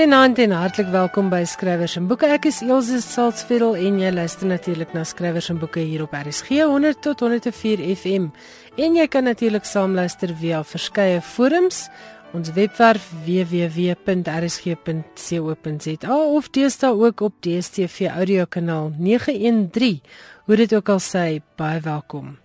Goeienaand en hartlik welkom by Skrywers en Boeke. Ek is Elsje Salzveld en jy luister natuurlik na Skrywers en Boeke hier op RSG 100 tot 104 FM. En jy kan natuurlik saamluister via verskeie forums, ons webwerf www.rsg.co.za of deesdae ook op DStv audiokanaal 913. Hoe dit ook al sê, baie welkom.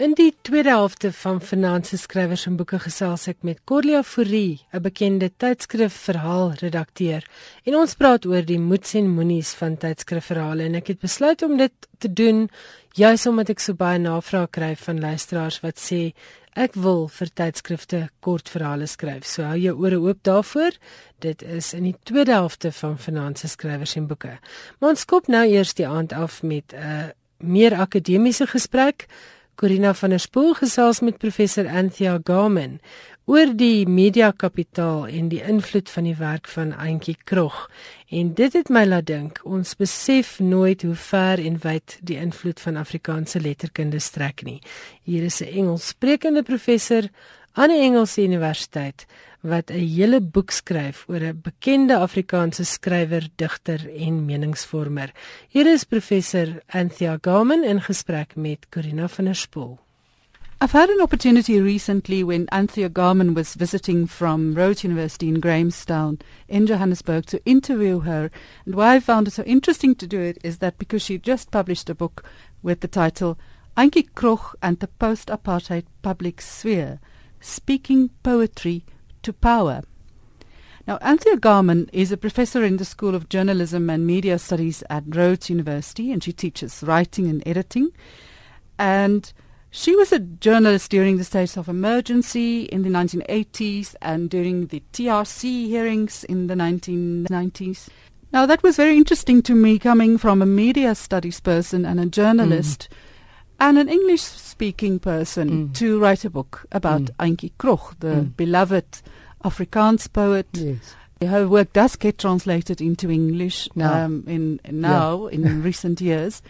In die tweede helfte van Finansie Skrywers en Boeke gesels ek met Corlia Fourie, 'n bekende tydskrifverhaal redakteur. En ons praat oor die moets en moenies van tydskrifverhale en ek het besluit om dit te doen juis omdat ek so baie navrae kry van luisteraars wat sê ek wil vir tydskrifte kortverhale skryf. So hou jou ore oop daarvoor. Dit is in die tweede helfte van Finansie Skrywers en Boeke. Maar ons skop nou eers die aand af met 'n uh, meer akademiese gesprek. Corina van der Spool gesels met professor Anthea Garman oor die mediakapitaal en die invloed van die werk van Auntie Krog. En dit het my laat dink, ons besef nooit hoe ver en wyd die invloed van Afrikaanse letterkunde strek nie. Hier is 'n Engelssprekende professor aan 'n Engelse universiteit wat 'n hele boek skryf oor 'n bekende Afrikaanse skrywer, digter en meningsvormer. Hier is professor Anthea Gorman in gesprek met Corina van der Spool. I've had an opportunity recently when Anthea Garman was visiting from Rhodes University in Grahamstown in Johannesburg to interview her. And why I found it so interesting to do it is that because she just published a book with the title Ankie Krog and the Post-Apartheid Public Sphere, Speaking Poetry to power. Now, Anthea Garman is a professor in the School of Journalism and Media Studies at Rhodes University, and she teaches writing and editing. And she was a journalist during the states of emergency in the 1980s and during the TRC hearings in the 1990s. Now, that was very interesting to me coming from a media studies person and a journalist. Mm. And an English speaking person mm. to write a book about mm. Ankie Krog, the mm. beloved Afrikaans poet. Yes. Her work does get translated into English now. Um, in now yeah. in recent years.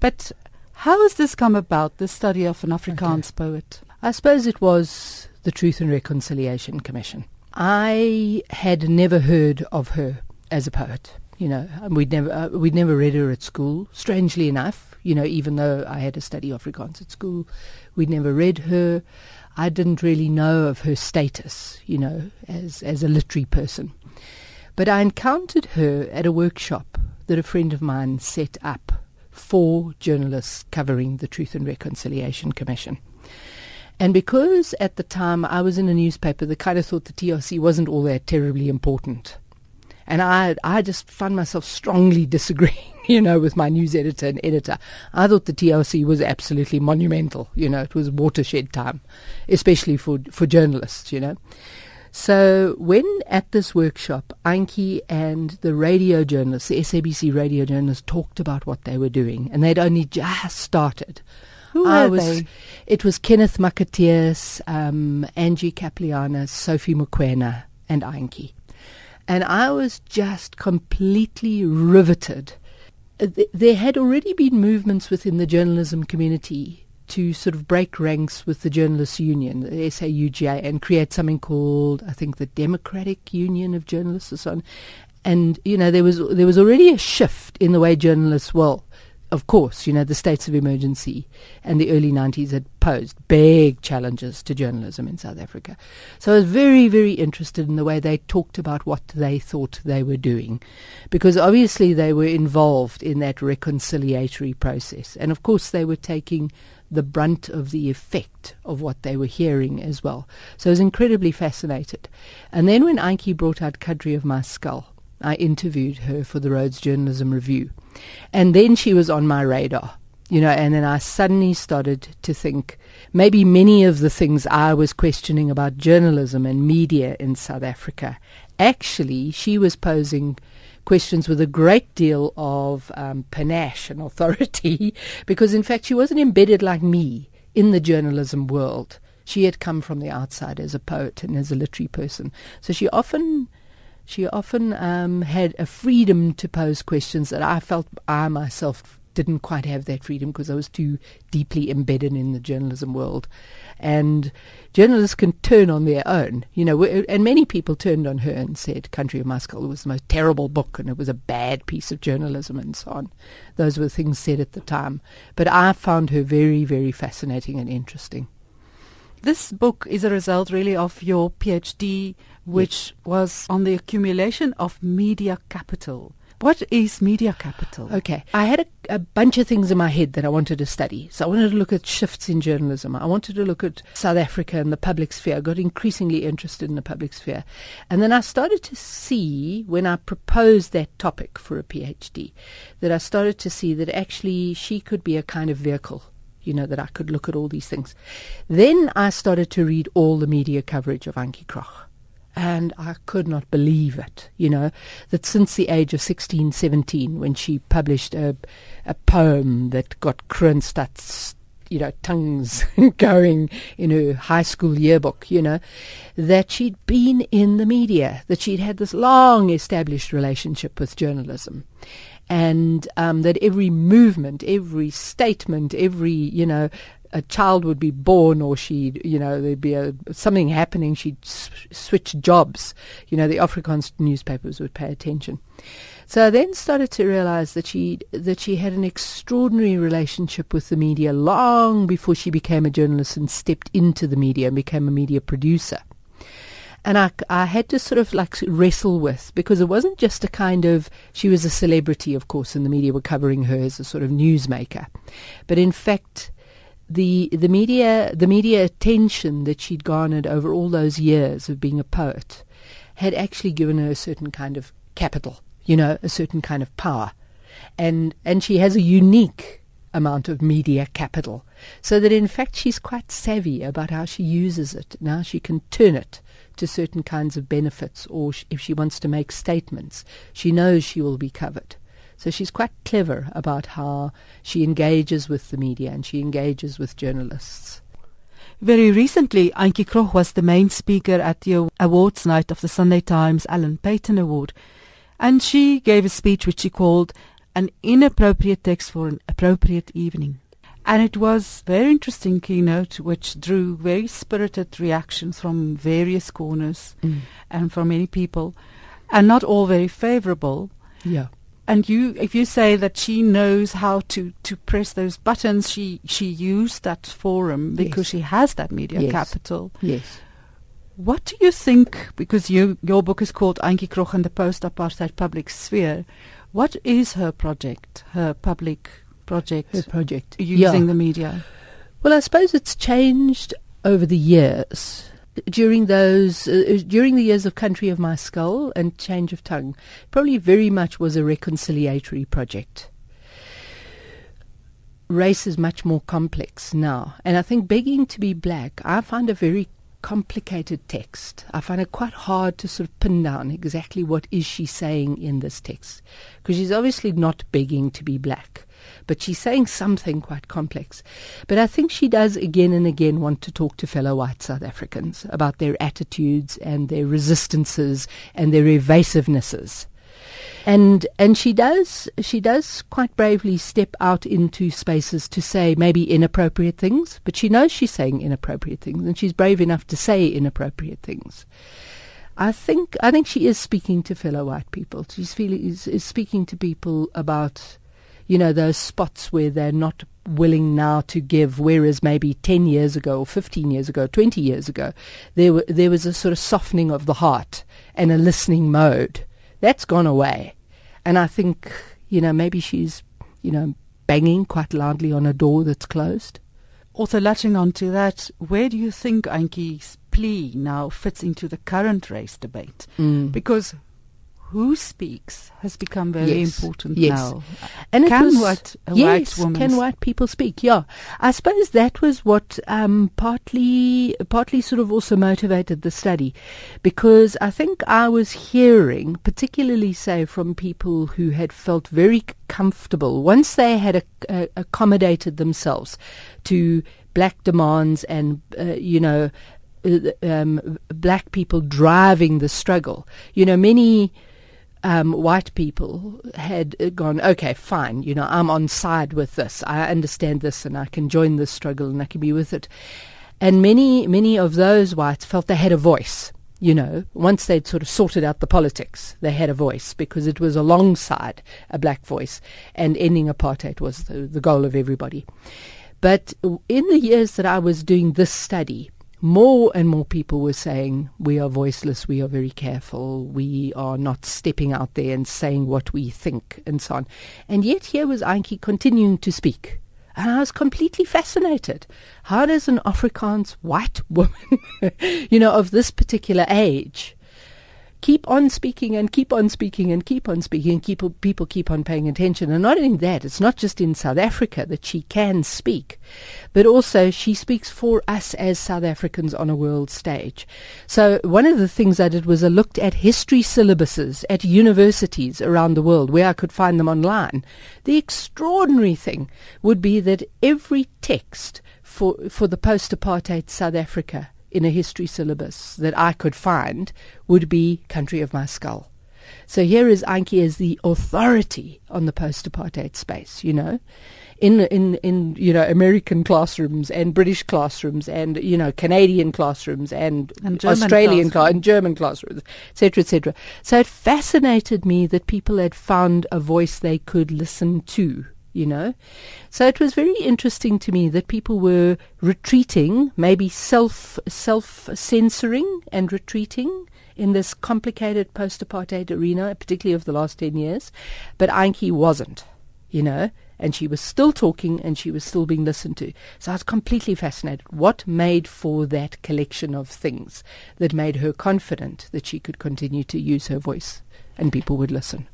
But how has this come about, the study of an Afrikaans okay. poet? I suppose it was the Truth and Reconciliation Commission. I had never heard of her as a poet. You know, we'd never uh, we'd never read her at school. Strangely enough, you know, even though I had to study Afrikaans at school, we'd never read her. I didn't really know of her status, you know, as, as a literary person. But I encountered her at a workshop that a friend of mine set up for journalists covering the Truth and Reconciliation Commission. And because at the time I was in a newspaper that kind of thought the TRC wasn't all that terribly important, and I, I just found myself strongly disagreeing you know, with my news editor and editor. I thought the TLC was absolutely monumental. You know, it was watershed time, especially for for journalists. You know. So when at this workshop, Anki and the radio journalists, the SABC radio journalists, talked about what they were doing, and they'd only just started. Who I was, they? It was Kenneth Makatias, um, Angie Capliana, Sophie Mukwena, and Anki. And I was just completely riveted uh, there had already been movements within the journalism community to sort of break ranks with the Journalists Union, the SAUGA, and create something called, I think, the Democratic Union of Journalists or so on. And you know, there was there was already a shift in the way journalists well of course, you know, the states of emergency and the early 90s had posed big challenges to journalism in South Africa. So I was very, very interested in the way they talked about what they thought they were doing, because obviously they were involved in that reconciliatory process. And of course, they were taking the brunt of the effect of what they were hearing as well. So I was incredibly fascinated. And then when Anki brought out Country of My Skull, I interviewed her for the Rhodes Journalism Review. And then she was on my radar, you know, and then I suddenly started to think maybe many of the things I was questioning about journalism and media in South Africa, actually, she was posing questions with a great deal of um, panache and authority, because in fact, she wasn't embedded like me in the journalism world. She had come from the outside as a poet and as a literary person. So she often she often um, had a freedom to pose questions that I felt I myself didn't quite have that freedom because I was too deeply embedded in the journalism world. And journalists can turn on their own, you know, and many people turned on her and said Country of My Skull was the most terrible book and it was a bad piece of journalism and so on. Those were things said at the time. But I found her very, very fascinating and interesting. This book is a result really of your PhD, which yes. was on the accumulation of media capital. What is media capital? Okay. I had a, a, bunch of things in my head that I wanted to study. So I wanted to look at shifts in journalism. I wanted to look at South Africa and the public sphere. I got increasingly interested in the public sphere. And then I started to see, when I proposed that topic for a PhD, that I started to see that actually she could be a kind of vehicle you know, that I could look at all these things. Then I started to read all the media coverage of Antjie Krog. And I could not believe it, you know, that since the age of 16, 17, when she published a, a poem that got Kroonstad's, you know, tongues going in her high school yearbook, you know, that she'd been in the media, that she'd had this long established relationship with journalism. And um, that every movement, every statement, every you know a child would be born or she'd, you know, there'd be a, something happening, she'd switch jobs. You know, the Afrikaans newspapers would pay attention. So I then started to realize that she that she had an extraordinary relationship with the media long before she became a journalist and stepped into the media and became a media producer. And I, I had to sort of like wrestle with because it wasn't just a kind of she was a celebrity, of course, and the media were covering her as a sort of newsmaker, but in fact the the media the media attention that she'd garnered over all those years of being a poet had actually given her a certain kind of capital, you know, a certain kind of power. And and she has a unique amount of media capital. So that in fact she's quite savvy about how she uses it. Now she can turn it to certain kinds of benefits or if she wants to make statements, she knows she will be covered. So she's quite clever about how she engages with the media and she engages with journalists. Very recently, Antjie Krog was the main speaker at the awards night of the Sunday Times Alan Paton Award, and she gave a speech which she called an inappropriate text for an appropriate evening. And it was a very interesting keynote which drew very spirited reactions from various corners mm. and from many people, and not all very favorable. Yeah and you if you say that she knows how to to press those buttons she she used that forum because yes. she has that media yes. capital yes what do you think because you your book is called Antjie Krog and the post apartheid public sphere what is her project her public project her project using yeah. the media well i suppose it's changed over the years during those uh, uh, during the years of Country of My Skull and Change of Tongue probably very much was a reconciliatory project. Race is much more complex now, and I think begging to be black I find a very complicated text. I find it quite hard to sort of pin down exactly what is she saying in this text because she's obviously not begging to be black but she's saying something quite complex. But I think she does again and again want to talk to fellow white South Africans about their attitudes and their resistances and their evasivenesses. And and she does she does quite bravely step out into spaces to say maybe inappropriate things, but she knows she's saying inappropriate things and she's brave enough to say inappropriate things. I think I think she is speaking to fellow white people. She's feeling is, is speaking to people about you know, those spots where they're not willing now to give, whereas maybe 10 years ago or 15 years ago, 20 years ago, there, were, there was a sort of softening of the heart and a listening mode. That's gone away. And I think, you know, maybe she's, you know, banging quite loudly on a door that's closed. Also, latching on to that, where do you think Antjie's plea now fits into the current race debate? Mm. Because who speaks has become very yes. important yes. now. And can was, white, yes, white can white people speak? Yeah, I suppose that was what um, partly, partly sort of also motivated the study, because I think I was hearing, particularly say from people who had felt very comfortable once they had a, a, accommodated themselves to black demands and uh, you know. Uh, um, black people driving the struggle. You know, many um, white people had gone, okay, fine, you know, I'm on side with this. I understand this and I can join this struggle and I can be with it. And many, many of those whites felt they had a voice. You know, once they'd sort of sorted out the politics, they had a voice because it was alongside a black voice, and ending apartheid was the, the goal of everybody. But in the years that I was doing this study, more and more people were saying, We are voiceless, we are very careful, we are not stepping out there and saying what we think, and so on. And yet here was Antjie continuing to speak. And I was completely fascinated. How does an Afrikaans white woman, you know, of this particular age, keep on speaking and keep on speaking and keep on speaking and keep, people keep on paying attention. And not only that, it's not just in South Africa that she can speak, but also she speaks for us as South Africans on a world stage. So one of the things I did was I looked at history syllabuses at universities around the world where I could find them online. The extraordinary thing would be that every text for, for the post-apartheid South Africa in a history syllabus that I could find would be Country of My Skull. So here is Anki as the authority on the post-apartheid space, you know, in in in you know American classrooms and British classrooms and you know Canadian classrooms and, and Australian classrooms. and German classrooms, etc., etc. So it fascinated me that people had found a voice they could listen to you know. So it was very interesting to me that people were retreating, maybe self self censoring and retreating in this complicated post apartheid arena, particularly of the last ten years. But Antjie wasn't, you know, and she was still talking and she was still being listened to. So I was completely fascinated. What made for that collection of things that made her confident that she could continue to use her voice and people would listen?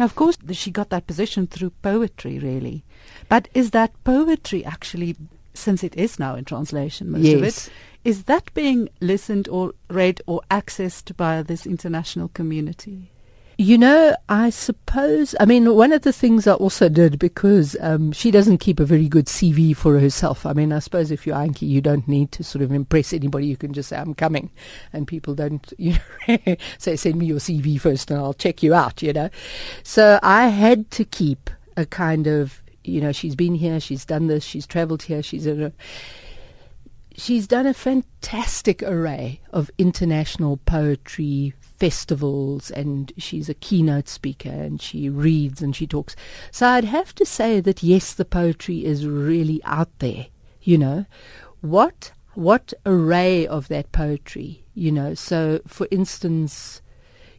Now, of course, she got that position through poetry, really. But is that poetry actually, since it is now in translation, most yes. of it, is that being listened or read or accessed by this international community? You know, I suppose, I mean, one of the things I also did because um, she doesn't keep a very good CV for herself. I mean, I suppose if you're Antjie, you don't need to sort of impress anybody. You can just say, I'm coming. And people don't, you know, say, send me your CV first and I'll check you out, you know. So I had to keep a kind of, you know, she's been here, she's done this, she's traveled here, she's in a she's done a fantastic array of international poetry festivals and she's a keynote speaker and she reads and she talks. So I'd have to say that yes, the poetry is really out there, you know. What what array of that poetry, you know. So for instance,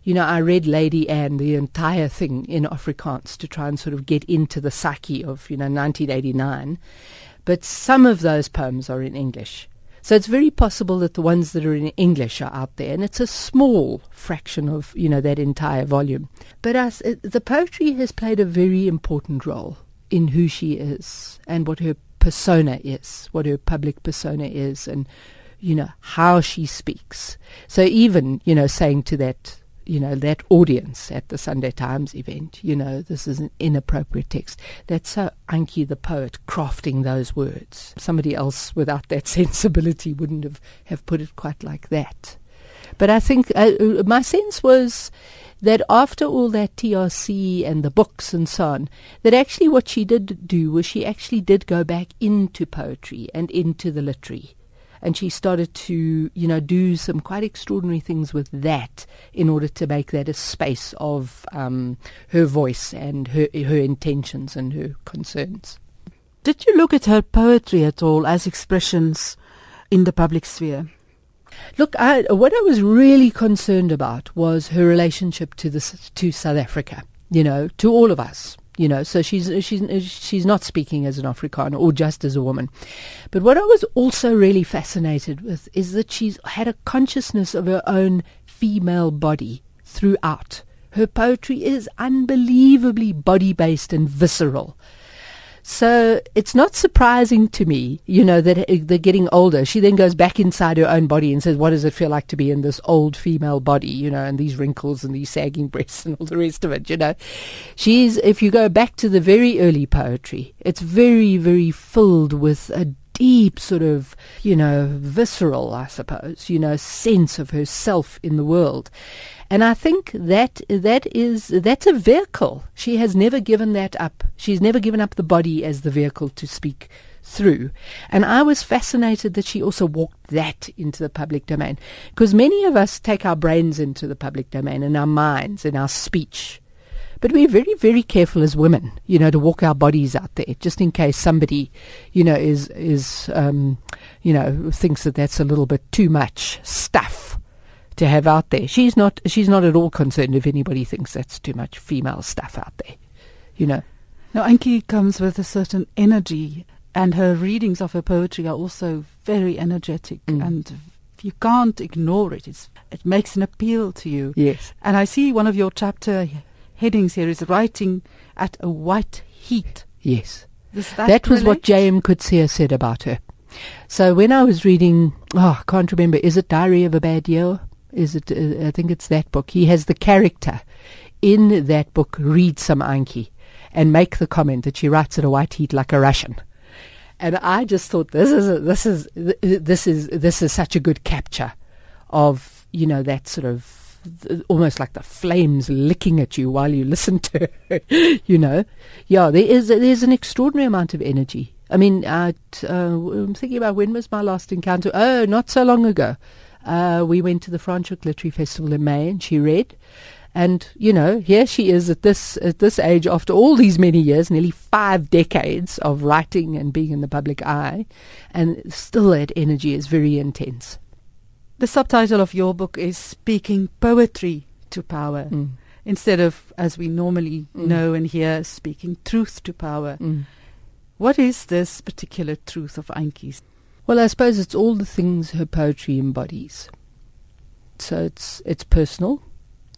you know, I read Lady Anne, the entire thing in Afrikaans to try and sort of get into the psyche of, you know, 1989. But some of those poems are in English. So it's very possible that the ones that are in English are out there, and it's a small fraction of you know that entire volume. But uh, the poetry has played a very important role in who she is and what her persona is, what her public persona is, and you know how she speaks. So even you know saying to that you know, that audience at the Sunday Times event, you know, this is an inappropriate text. That's so Antjie the poet crafting those words. Somebody else without that sensibility wouldn't have, have put it quite like that. But I think uh, uh my sense was that after all that TRC and the books and so on, that actually what she did do was she actually did go back into poetry and into the literary and she started to, you know, do some quite extraordinary things with that in order to make that a space of um, her voice and her her intentions and her concerns. Did you look at her poetry at all as expressions in the public sphere? Look, I, what I was really concerned about was her relationship to the to South Africa. You know, to all of us you know so she's she's she's not speaking as an afrikaner or just as a woman. But what i was also really fascinated with is that she's had a consciousness of her own female body throughout. Her poetry is unbelievably body based and visceral so it's not surprising to me, you know, that eh, they're getting older. She then goes back inside her own body and says, What does it feel like to be in this old female body, you know, and these wrinkles and these sagging breasts and all the rest of it, you know? She's, if you go back to the very early poetry, it's very, very filled with a deep sort of, you know, visceral, I suppose, you know, sense of herself in the world. And I think that that is that's a vehicle. She has never given that up. She's never given up the body as the vehicle to speak through. And I was fascinated that she also walked that into the public domain. Because many of us take our brains into the public domain and our minds and our speech. But we're very, very careful as women, you know, to walk our bodies out there, just in case somebody, you know, is is, um, you know, thinks that that's a little bit too much stuff to have out there. She's not she's not at all concerned if anybody thinks that's too much female stuff out there. You know. Now Antjie comes with a certain energy and her readings of her poetry are also very energetic mm. and you can't ignore it. It's, it makes an appeal to you. Yes. And I see one of your chapter headings here is writing at a white heat. Yes. that, that was what J.M. Coetzee said about her. So when I was reading, oh, I can't remember, is it Diary of a Bad Year? Is it? Uh, I think it's that book. He has the character in that book read some Anki and make the comment that she writes at a white heat like a Russian. And I just thought this is a, this is this is this is such a good capture of you know that sort of almost like the flames licking at you while you listen to her, you know. Yeah, there is there's an extraordinary amount of energy. I mean, uh, I'm thinking about when was my last encounter? Oh, not so long ago. Uh, we went to the Franschhoek Literary Festival in May, and she read. And you know, here she is at this at this age, after all these many years, nearly five decades of writing and being in the public eye, and still that energy is very intense. The subtitle of your book is "Speaking Poetry to Power," mm. instead of, as we normally mm. know and hear, speaking truth to power. Mm. What is this particular truth of Antjie's? Well, I suppose it's all the things her poetry embodies. So it's it's personal,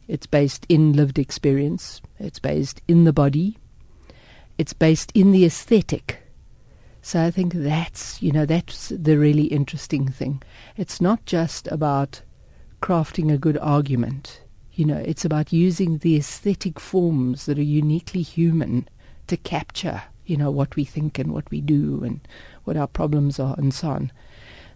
it's based in lived experience, it's based in the body, it's based in the aesthetic. So I think that's you know that's the really interesting thing. It's not just about crafting a good argument. You know, it's about using the aesthetic forms that are uniquely human to capture, you know, what we think and what we do and what our problems are, and so on.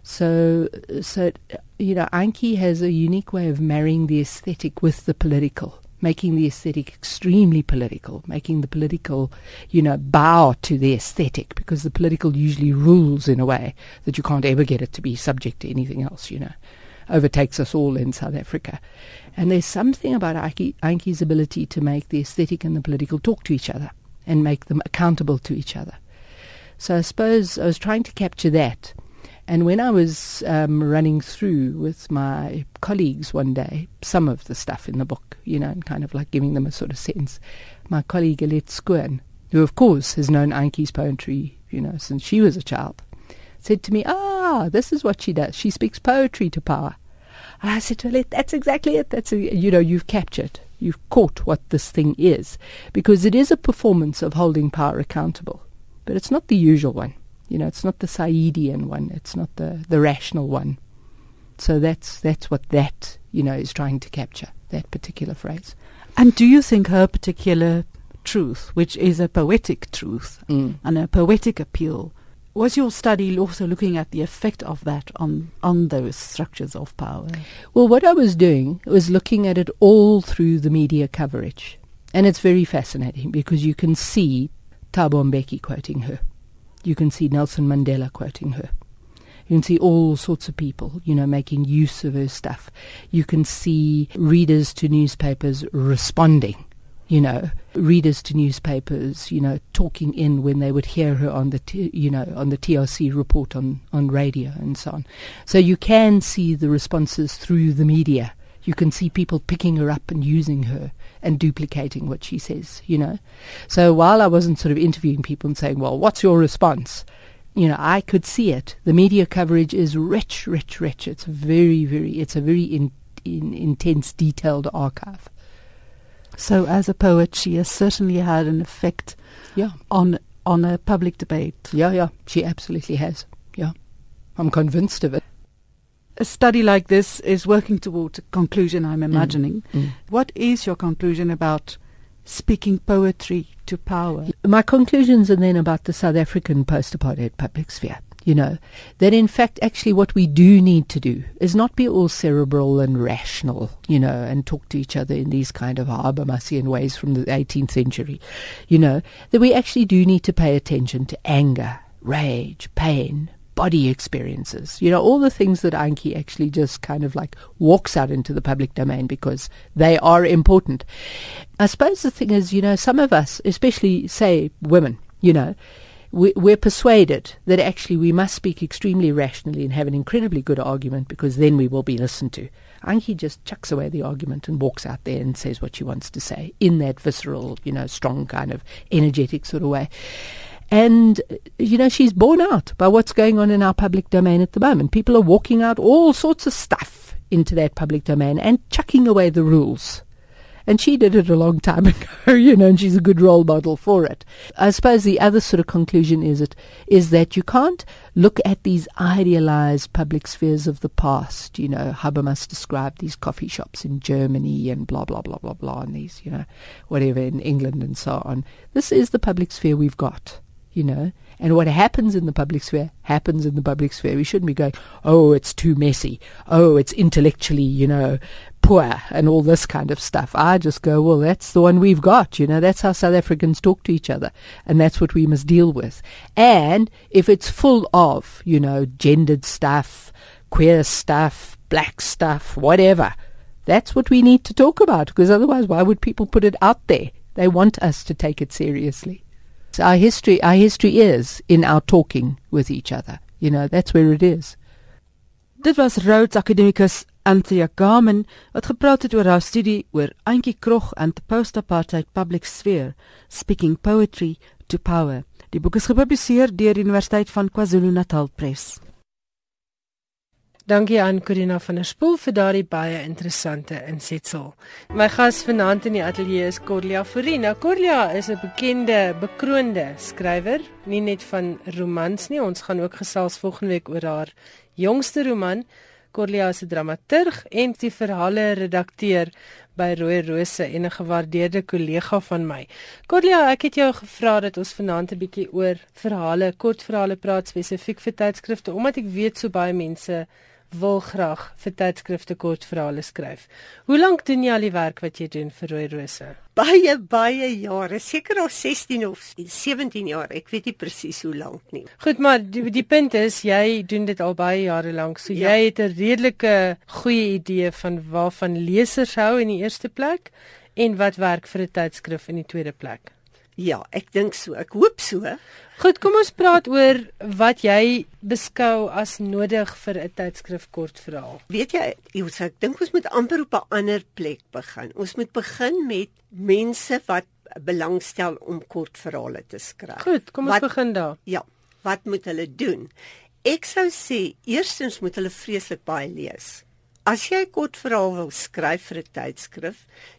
So, so you know, Anki has a unique way of marrying the aesthetic with the political, making the aesthetic extremely political, making the political, you know, bow to the aesthetic because the political usually rules in a way that you can't ever get it to be subject to anything else, you know. Overtakes us all in South Africa. And there's something about Anki's ability to make the aesthetic and the political talk to each other and make them accountable to each other. So I suppose I was trying to capture that. And when I was um, running through with my colleagues one day, some of the stuff in the book, you know, and kind of like giving them a sort of sense, my colleague Alet Skoon, who of course has known Antjie's poetry, you know, since she was a child, said to me, Ah, this is what she does. She speaks poetry to power. I said to Alet, That's exactly it. That's, a, you know, you've captured, you've caught what this thing is, because it is a performance of holding power accountable but it's not the usual one. You know, it's not the Saidian one. It's not the, the rational one. So that's that's what that you know is trying to capture that particular phrase. And do you think her particular truth, which is a poetic truth mm. and a poetic appeal, was your study also looking at the effect of that on on those structures of power? Well, what I was doing was looking at it all through the media coverage, and it's very fascinating because you can see Thabo Mbeki quoting her. You can see Nelson Mandela quoting her. You can see all sorts of people, you know, making use of her stuff. You can see readers to newspapers responding, you know, readers to newspapers, you know, talking in when they would hear her on the, t- you know, on the TRC report on, on radio and so on. So you can see the responses through the media. You can see people picking her up and using her and duplicating what she says, you know. So while I wasn't sort of interviewing people and saying, well, what's your response? You know, I could see it. The media coverage is rich, rich, rich. It's very, very, it's a very in, in, intense, detailed archive. So as a poet, she has certainly had an effect yeah. on on a public debate. Yeah, yeah, she absolutely has. Yeah. I'm convinced of it a study like this is working towards a conclusion, I'm mm. imagining. Mm. Mm. What is your conclusion about speaking poetry to power? My conclusions are then about the South African post apartheid public sphere. You know, that in fact, actually, what we do need to do is not be all cerebral and rational, you know, and talk to each other in these kind of Habermasian ways from the 18th century, you know, that we actually do need to pay attention to anger, rage, pain, body experiences, you know, all the things that Anki actually just kind of like walks out into the public domain because they are important. I suppose the thing is, you know, some of us, especially, say, women, you know, we, we're persuaded that actually we must speak extremely rationally and have an incredibly good argument because then we will be listened to. Anki just chucks away the argument and walks out there and says what she wants to say in that visceral, you know, strong kind of energetic sort of way. And, you know, she's borne out by what's going on in our public domain at the moment. People are walking out all sorts of stuff into that public domain and chucking away the rules. And she did it a long time ago, you know, and she's a good role model for it. I suppose the other sort of conclusion is it is that you can't look at these idealized public spheres of the past. You know, Habermas described these coffee shops in Germany and blah blah blah blah blah, and these, you know, whatever in England and so on. This is the public sphere we've got you know. And what happens in the public sphere happens in the public sphere. We shouldn't be going, oh, it's too messy. Oh, it's intellectually, you know, poor and all this kind of stuff. I just go, well, that's the one we've got. You know, that's how South Africans talk to each other. And that's what we must deal with. And if it's full of, you know, gendered stuff, queer stuff, black stuff, whatever, that's what we need to talk about. Because otherwise, why would people put it out there? They want us to take it seriously. Our history, our history is in our talking with each other. You know, that's where it is. Dit was Rhodes akademikus Anthea Garman wat gepraat het oor haar studie oor Antjie Krog and the Post-Apartheid Public Sphere, Speaking Poetry to Power. Die boek is gepubliseer deur die Universiteit van KwaZulu-Natal Press. Dankie aan Corina van der Spool vir daardie baie interessante insetsel. My gas vanaand in die ateljee is Corlia Forina. Corlia is 'n bekende, bekroonde skrywer, nie net van romans nie. Ons gaan ook gesels volgende week oor haar jongste roman. Corlia 'n dramaturg en die verhale redakteur by Rooi Rose en 'n gewaardeerde kollega van my. Corlia, ek het jou gevra dat ons vanaand 'n bietjie oor verhale, kortverhale praat spesifiek vir tydskrifte omdat ek weet so baie mense wil graag vir tydskrifte kortverhale skryf. Hoe lank doen jy al die werk wat jy doen vir Rooi Rose? Baie baie jare, seker al 16 of 17 jaar. Ek weet nie presies hoe lank nie. Goed, maar die, die punt is jy doen dit al baie jare lank. So ja. jy het 'n redelike goeie idee van waarvan lesers hou in die eerste plek en wat werk vir 'n tydskrif in die tweede plek. Ja, ek dink so. Ek hoop so. Goed, kom ons praat oor wat jy beskou as nodig vir 'n tydskrif kortverhaal. Weet jy, Jose, ek dink ons moet amper op 'n ander plek begin. Ons moet begin met mense wat belangstel om kortverhale te skryf. Goed, kom ons wat, begin daar. Ja, wat moet hulle doen? Ek sou sê eerstens moet hulle vreeslik baie lees. As jy 'n kortverhaal wil skryf vir 'n tydskrif,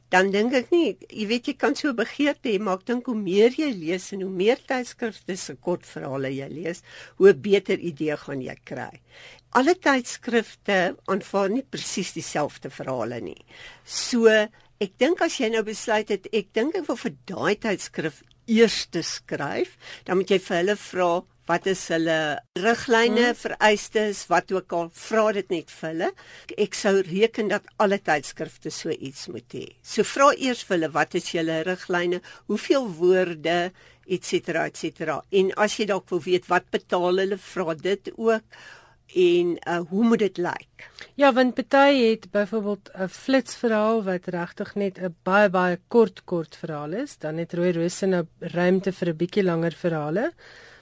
dan dink ek nie, jy weet jy kan so begeerte hê, maar ek dink hoe meer jy lees en hoe meer tydskrifte se kortverhale jy lees, hoe beter idee gaan jy kry. Alle tydskrifte aanvaar nie presies dieselfde verhale nie. So ek dink as jy nou besluit het ek dink ek wil vir daai tydskrif eers skryf, dan moet jy vir hulle vra wat is hulle riglyne, hmm. vereistes, wat ook al, vra dit net vir hulle. Ek sou reken dat alle tydskrifte so iets moet hê. So vra eers vir hulle wat is julle riglyne, hoeveel woorde etcetera etcetera. En as jy dalk wil weet wat betaal hulle, vra dit ook en uh, hoe moet dit lyk? Ja, want party het byvoorbeeld 'n flitsverhaal wat regtig net 'n baie baie kort kort verhaal is, dan het Rooi Rose nou ruimte vir 'n bietjie langer verhale.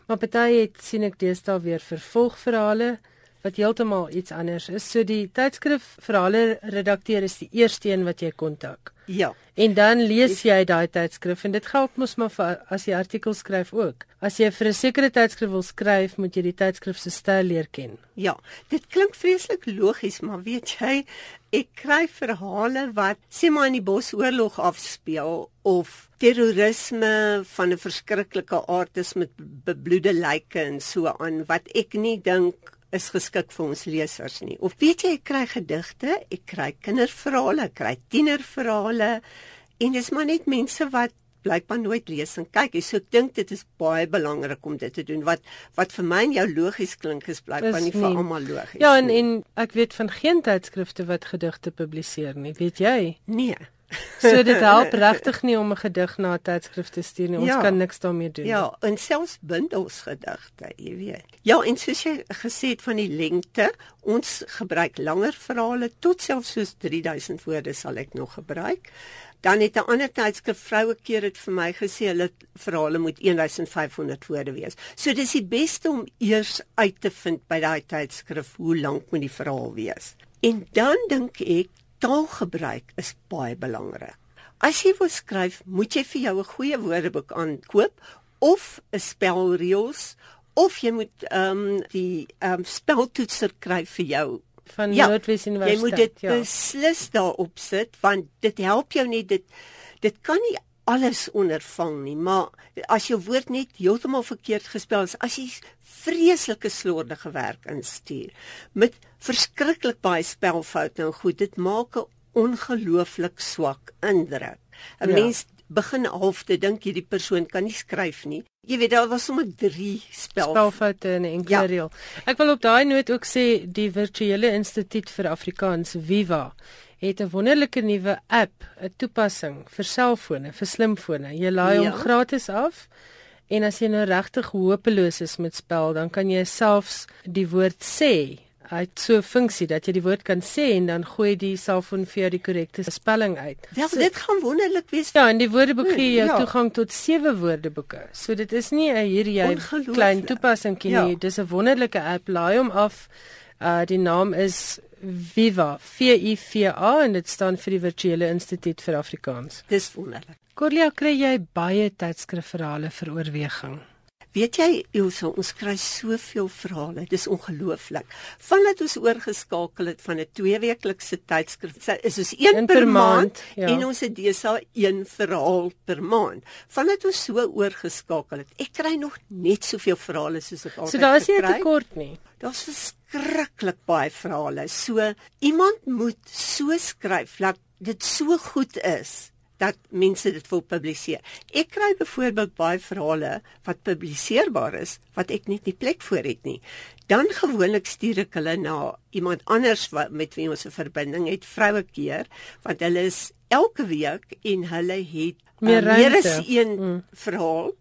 Maar party het sien ek deesdae weer vervolgverhale wat heeltemal iets anders is. So die tydskrif verhale redakteur is die eerste een wat jy kontak. Ja. En dan lees jy daai tydskrif en dit geld mos maar vir as jy artikels skryf ook. As jy vir 'n sekere tydskrif wil skryf, moet jy die tydskrif se styl leer ken. Ja, dit klink vreeslik logies, maar weet jy, ek kry verhale wat sê maar in die Bosoorlog afspeel of terrorisme van 'n verskriklike aard is met bebloede lyke en so aan wat ek nie dink is geskik vir ons lesers nie. Of weet jy, ek kry gedigte, ek kry kinderverhale, ek kry tienerverhale en dis maar net mense wat blykbaar nooit lees en kyk nie. So ek dink dit is baie belangrik om dit te doen. Wat wat vir my en jou logies klink is blykbaar nie vir almal logies. Ja, en nie. en ek weet van geen tydskrifte wat gedigte publiseer nie. Weet jy? nee. So dit help regtig nie om 'n gedig na 'n tydskrif te stuur nie. Ons Ja. kan niks daarmee doen. Ja, en selfs bundels gedigte, jy weet. Ja, en soos jy gesê het van die lengte, ons gebruik langer verhale tot selfs soos 3000 woorde sal ek nog gebruik. Dan het 'n ander tydskrif vroue keer dit vir my gesê hulle verhale moet 1500 woorde wees. So dis die beste om eers uit te vind by daai tydskrif hoe lank moet die verhaal wees. En dan dink ek taalgebruik is baie belangrik. As jy wil skryf, moet jy vir jou 'n goeie woordeboek aankoop of 'n spelreëls of jy moet ehm um, die ehm um, speltoetser kry vir jou. Van Ja, Noordwes Jy Universiteit. moet dit ja. beslis daarop sit want dit help jou net dit dit kan nie alles ondervang nie, maar as jou woord net heeltemal verkeerd gespel is, as jy vreeslike slordige werk instuur met verskriklik baie spelfoute en goed, dit maak 'n ongelooflik swak indruk. 'n Ja. Mens begin half te dink hierdie persoon kan nie skryf nie. Jy weet daar was sommer 3 spel spelfoute in 'n enkele Ja. reël. Ek wil op daai noot ook sê die Virtuele Instituut vir Afrikaans Viva het 'n wonderlike nuwe app, 'n toepassing vir selfone, vir slimfone. Jy laai Ja. hom gratis af. En as jy nou regtig hopeloos is met spel, dan kan jy selfs die woord sê. Hy het so 'n funksie dat jy die woord kan sê en dan gooi die selfoon vir jou die korrekte spelling uit. Wel, dit gaan wonderlik wees. Ja, en die woordeboek gee jou Ja. toegang tot sewe woordeboeke. So dit is nie 'n hier jy klein toepassingkie Ja. nie. Dis 'n wonderlike app. Laai hom af. Uh die naam is Viva, V I V A en dit staan vir die Virtuele Instituut vir Afrikaans. Dis wonderlik. Corlia, kry jy baie tydskrifverhale vir oorweging? Weet jy, Ilse, ons kry soveel verhale. Dis ongelooflik. Vandat ons oorgeskakel het van 'n tweeweeklikse tydskrif, is ons een Een per, per maand, maand ja. en ons het desa een verhaal per maand. Vandat ons so oorgeskakel het, ek kry nog net soveel verhale soos ek altyd So daar is nie 'n gekry. tekort nie. Daar's verskriklik baie verhale. So iemand moet so skryf dat dit so goed is dat mense dit wil publiseer. Ek kry byvoorbeeld baie verhale wat publiseerbaar is wat ek net nie plek vir het nie. Dan gewoonlik stuur ek hulle na iemand anders wat met wie ons 'n verbinding het, vroue keer, want hulle is elke week en hulle het Meer uh, meer as een mm. verhaal.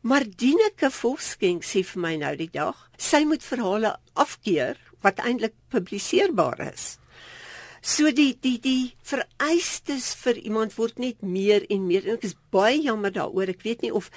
Maar Dieneke Volkskenk sê vir my nou die dag, sy moet verhale afkeer wat eintlik publiseerbaar is. So die die die vereistes vir iemand word net meer en meer en ek is baie jammer daaroor. Ek weet nie of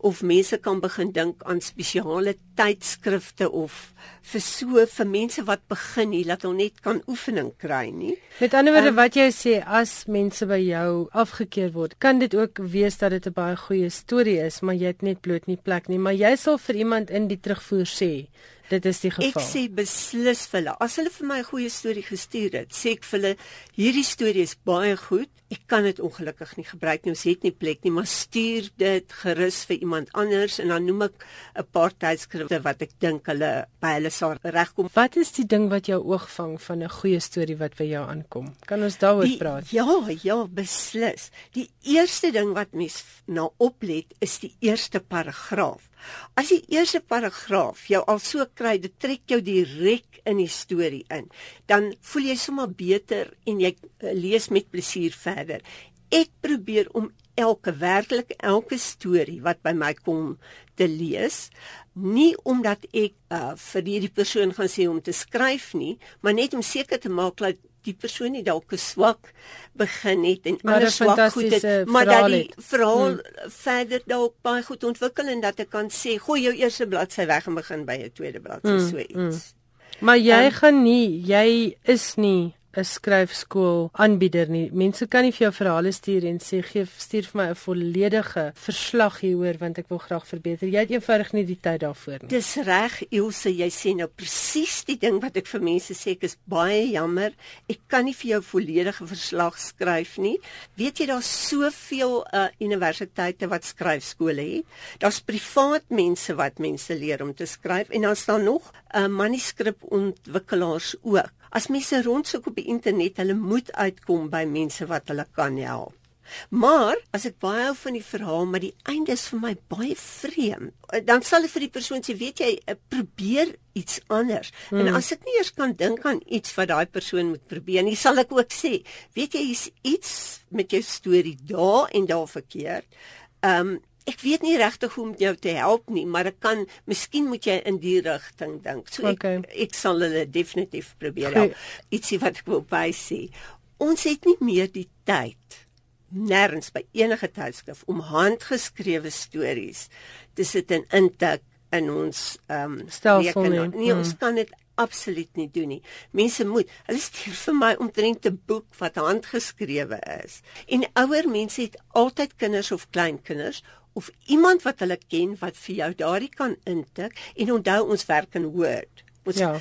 of mense kan begin dink aan spesiale tydskrifte of vir so vir mense wat begin nie dat hulle net kan oefening kry nie. Met ander woorde Ehm, wat jy sê as mense by jou afgekeur word, kan dit ook wees dat dit 'n baie goeie storie is, maar jy het net bloot nie plek nie, maar jy sal vir iemand in die terugvoer sê dit is die Ek geval. sê beslis vir hulle, as hulle vir my 'n goeie storie gestuur het, sê ek vir hulle, hierdie storie is baie goed. Ek kan dit ongelukkig nie gebruik nie, ons het nie plek nie, maar stuur dit gerus vir iemand anders en dan noem ek 'n paar tydskrifte wat ek dink hulle by hulle sal regkom. Wat is die ding wat jou oog vang van 'n goeie storie wat by jou aankom? Kan ons daaroor praat? Ja, ja, beslis. Die eerste ding wat mens na oplet is die eerste paragraaf. As die eerste paragraaf jou al so kry, dit trek jou direk in die storie in, dan voel jy sommer beter en jy uh, lees met plesier verder. Ek probeer om elke werklik elke storie wat by my kom te lees, nie omdat ek uh, vir hierdie persoon gaan sê om te skryf nie, maar net om seker te maak dat die persoon nie dalk swak begin het en Maar 'n ander swak goed het, maar dat die verhaal hmm. verder dalk baie goed ontwikkel en dat ek kan sê, gooi jou eerste bladsy weg en begin by 'n tweede bladsy Hmm, so iets. Maar jy Um, gaan nie, jy is nie 'n skryfskool aanbieder nie. Mense kan nie vir jou verhale stuur en sê gee stuur vir my 'n volledige verslag hieroor want ek wil graag verbeter. Jy het eenvoudig nie die tyd daarvoor nie. Dis reg, Ilse, jy sê nou presies die ding wat ek vir mense sê, ek is baie jammer. Ek kan nie vir jou volledige verslag skryf nie. Weet jy daar's soveel uh, universiteite wat skryfskole het. Daar's privaat mense wat mense leer om te skryf en dan staan nog 'n uh, manuskripontwikkelaars ook. As mense rondsoek op die internet, hulle moet uitkom by mense wat hulle kan help. Maar as ek baie hou van die verhaal, maar die einde is vir my baie vreemd, dan sal ek vir die persoon sê, weet jy, eh, probeer iets anders. Hmm. En as ek nie eers kan dink aan iets wat daai persoon moet probeer nie, sal ek ook sê, weet jy, hier's iets met jou storie daar en daar verkeerd. Ehm um, ek weet nie regtig hoe om jou te help nie, maar ek kan miskien moet jy in die rigting dink. So ek Okay. ek sal hulle definitief probeer help. Ietsie wat ek wil by sê. Ons het nie meer die tyd nêrens by enige tydskrif om handgeskrewe stories te sit en intik in ons ehm um, Stelsel nie. Nee, ons kan dit absoluut nie doen nie. Mense moet, hulle stuur vir my omtrent 'n boek wat handgeskrewe is. En ouer mense het altyd kinders of kleinkinders of iemand wat hulle ken wat vir jou daardie kan intik en onthou ons werk in Word. Ons Ja.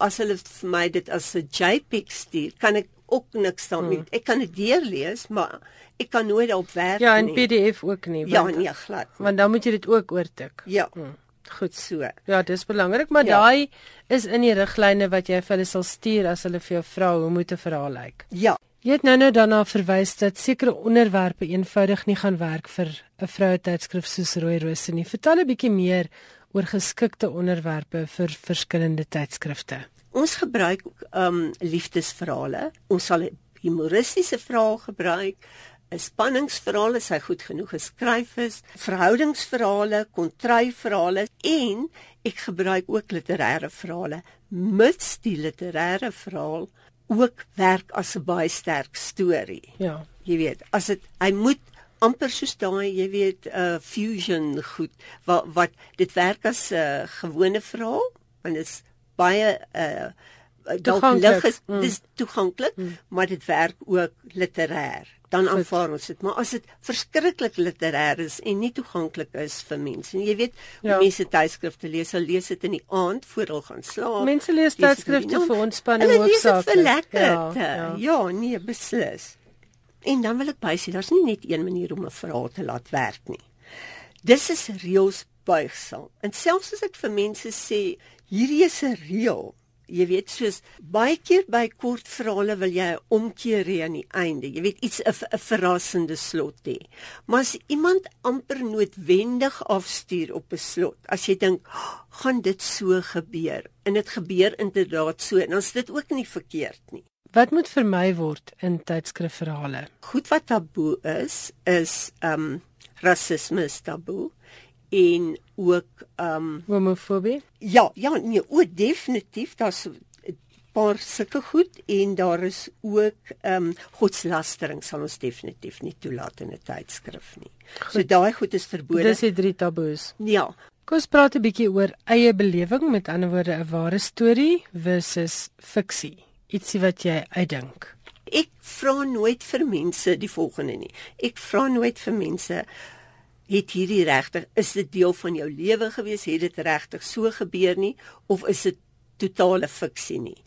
as hulle vir my dit as 'n JPEG stuur, kan ek ook niks daarmee. Hmm. Ek kan dit deurlees, maar ek kan nooit daarop werk Ja, en nie. PDF ook nie. Ja, want- nee, glad. nie. Want dan moet jy dit ook oortik. Ja, Hm, Goed. so. Ja, dis belangrik, maar Ja. daai is in die riglyne wat jy vir hulle sal stuur as hulle vir jou vra hoe moet 'n verhaal lyk. Ja. Jy het nou nou daarna verwys dat sekere onderwerpe eenvoudig nie gaan werk vir 'n vroue tydskrif soos Rooi Rose nie. Vertel 'n bietjie meer oor geskikte onderwerpe vir verskillende tydskrifte. Ons gebruik um liefdesverhale. Ons sal humoristiese verhaal gebruik, 'n spanningsverhaal as hy goed genoeg geskryf is, verhoudingsverhale, kontryverhale en ek gebruik ook literêre verhale, mits die literêre verhaal ook werk as 'n baie sterk storie. Ja. Jy weet, as dit hy moet amper soos daai, jy weet, 'n uh, fusion goed wat wat dit werk as 'n uh, gewone verhaal want dit is baie uh dalk Toeganklik. lig is Mm. dis toeganklik, mm. maar dit werk ook literêr. Dan aanvaar ons dit, maar as dit verskriklik literêr is en nie toeganklik is vir mense. En jy weet, Ja. mense tydskrifte lees, hulle lees dit in die aand voor hulle gaan slaap. Mense lees tydskrifte vir ontspanning Hulle lees dit vir lekker. Ja, Ja, ja. ja, nee, beslis. En dan wil ek bysê, daar's nie net een manier om 'n verhaal te laat werk nie. Dis is reëls buigsel. En selfs as ek vir mense sê, hierdie is 'n reël, jy weet soos baie keer by kort verhale wil jy 'n omkeer hê aan die einde. Jy weet iets 'n verrassende slot hê. Maar as iemand amper noodwendig afstuur op 'n slot, as jy dink, oh, gaan dit so gebeur en dit gebeur inderdaad so, en is dit ook nie verkeerd nie. Wat moet vermy word in tydskrifverhale? goed wat taboe is is ehm um, rasisme is taboe en ook ehm um, Homofobie? ja ja nee o definitief daar's 'n paar sulke goed en daar is ook ehm um, godslastering sal ons definitief nie toelaat in 'n tydskrif nie. So daai goed is verbode. Dis die drie taboes. ja. Kom ons praat 'n bietjie oor eie belewing, met ander woorde 'n ware storie versus fiksie. Ietsie wat jy uitdink. Ek vra nooit vir mense die volgende nie. Ek vra nooit vir mense het hierdie regtig is dit deel van jou lewe gewees, het dit regtig so gebeur nie of is dit totale fiksie nie.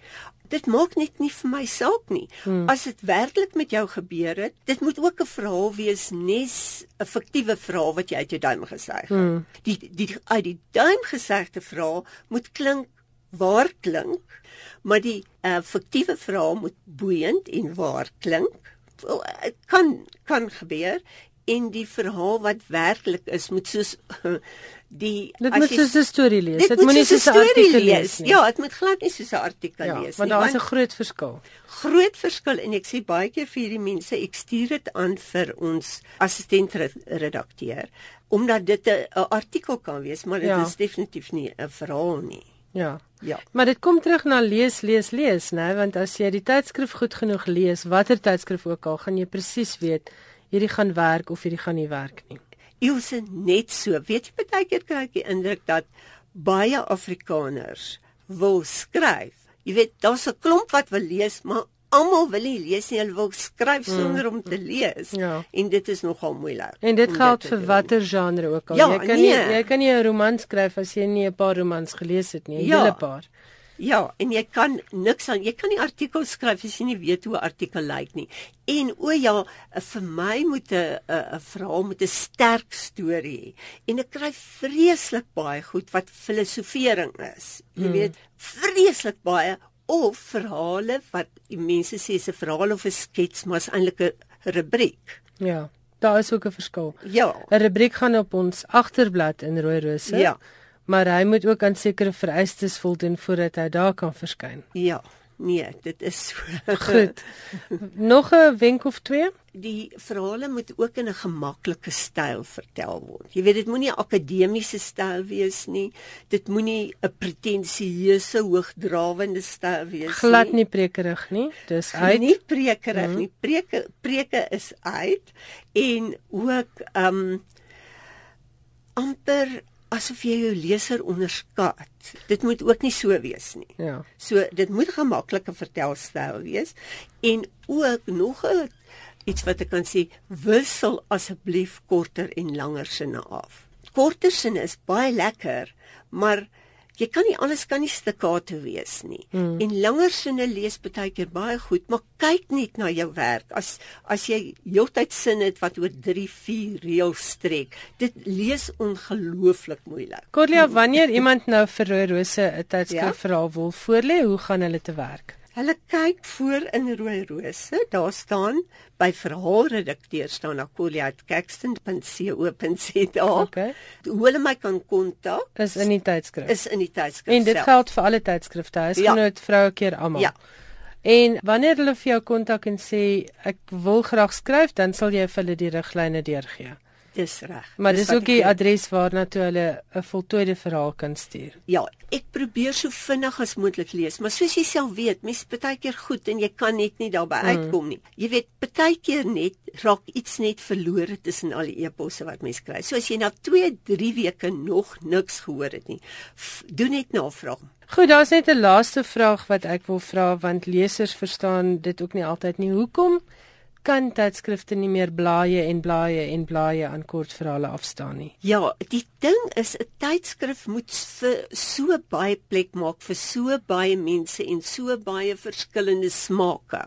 Dit maak net nie vir my saak nie. Hmm. As dit werklik met jou gebeur het, dit moet ook 'n verhaal wees, nes 'n fiktiewe verhaal wat jy uit jou duim gesuig het. Hmm. Die die uit die duim gesuigde verhaal moet klink waar klink, maar die uh, fiktiewe verhaal moet boeiend en waar klink. Dit kan kan gebeur en die verhaal wat werklik is moet soos die Dit moet soos 'n storie lees. dit Dit moet moenie soos 'n artikel lees nie. Ja, dit moet glad nie soos 'n artikel ja lees want nie. daar is 'n groot verskil. groot verskil en ek sê baie keer vir hierdie mense, ek stuur dit aan vir ons assistent redakteur omdat dit 'n 'n artikel kan wees, maar dit Ja. is definitief nie 'n verhaal nie. Ja. Ja. Maar dit kom terug na lees, lees, lees, né? Want as jy die tydskrif goed genoeg lees, watter tydskrif ook al, gaan jy presies weet hierdie gaan werk of hierdie gaan nie werk nie. Ilse net so. Weet jy baie keer kry ek die indruk dat baie Afrikaners wil skryf. Jy weet, daar's 'n klomp wat wil lees, maar almal wil nie lees nie. Hulle wil skryf sonder om te lees. Ja. En dit is nogal moeilik. En dit geld te vir doen. watter genre ook al. Ja, jy kan nie nee. jy kan nie 'n roman skryf as jy nie 'n paar romans gelees het nie, 'n Ja. hele paar. Ja, en jy kan niks aan jy kan nie artikels skryf as jy nie weet hoe 'n artikel lyk nie. En o ja, vir my moet 'n 'n 'n verhaal met 'n sterk storie hê. En ek kry vreeslik baie goed wat filosofering is. Jy Hmm. weet, vreeslik baie of verhale wat mense sê 'n verhaal of 'n skets, maar is eintlik 'n rubriek. Ja, daar is ook 'n verskil. Ja. 'n Rubriek gaan op ons agterblad in rooi rose. Ja. Maar hy moet ook aan sekere vereistes voldoen voordat hy daar kan verskyn. Ja. Nee, dit is so. Goed. Nog 'n wenk of twee? Die verhale moet ook in 'n gemaklike styl vertel word. Jy weet dit moenie 'n akademiese styl wees nie. Dit moenie 'n pretensieuse hoogdrawende styl wees Glad nie. nie prekerig nie. Dis uit. Nie prekerig Mhm. nie. Preke preke is uit en ook ehm um, amper asof jy jou leser onderskat. Dit moet ook nie so wees nie. Ja. So dit moet 'n gemaklike vertelstyl wees en ook nog 'n iets wat ek kan sê, wissel asseblief korter en langer sinne af. Korter sinne is baie lekker, maar jy kan nie alles kan nie stikate wees nie. Mm. En langer sinne lees baie keer baie goed, maar kyk net na jou werk. As as jy heeltyd sin het wat oor 3, 4 reëls strek, dit lees ongelooflik moeilik. Corlia, wanneer iemand nou vir Rose 'n Ja. tydskrifverhaal wil voorlê, hoe gaan hulle te werk? Hulle kyk voor in rooi rose. Daar staan by verhaalredakteur staan akolia@caxton.co.za. Okay. Hoe hulle my kan kontak Is in die tydskrif. is in die tydskrif. En dit self. geld vir alle tydskrifte. Huisgenoot, ja. vroue keer almal. Ja. En wanneer hulle vir jou kontak en sê ek wil graag skryf, dan sal jy vir hulle die riglyne deurgee. Dis reg. Maar Dis dis ook die adres waarna toe hulle 'n voltooide verhaal kan stuur. Ja, ek probeer so vinnig as moontlik lees, maar soos jy self weet, mens baie keer goed en jy kan net nie daarby mm. uitkom nie. Jy weet, baie keer net raak iets net verlore tussen al die e-posse wat mens kry. So as jy na 2, 3 weke nog niks gehoor het nie, doen net navraag. Goed, daar's net 'n laaste vraag wat ek wil vra want lesers verstaan dit ook nie altyd nie. Hoekom kan tydskrifte nie meer blaaie en blaaie en blaaie aan kortverhale afstaan nie? Ja, die ding is 'n tydskrif moet vir so baie plek maak vir so baie mense en so baie verskillende smake.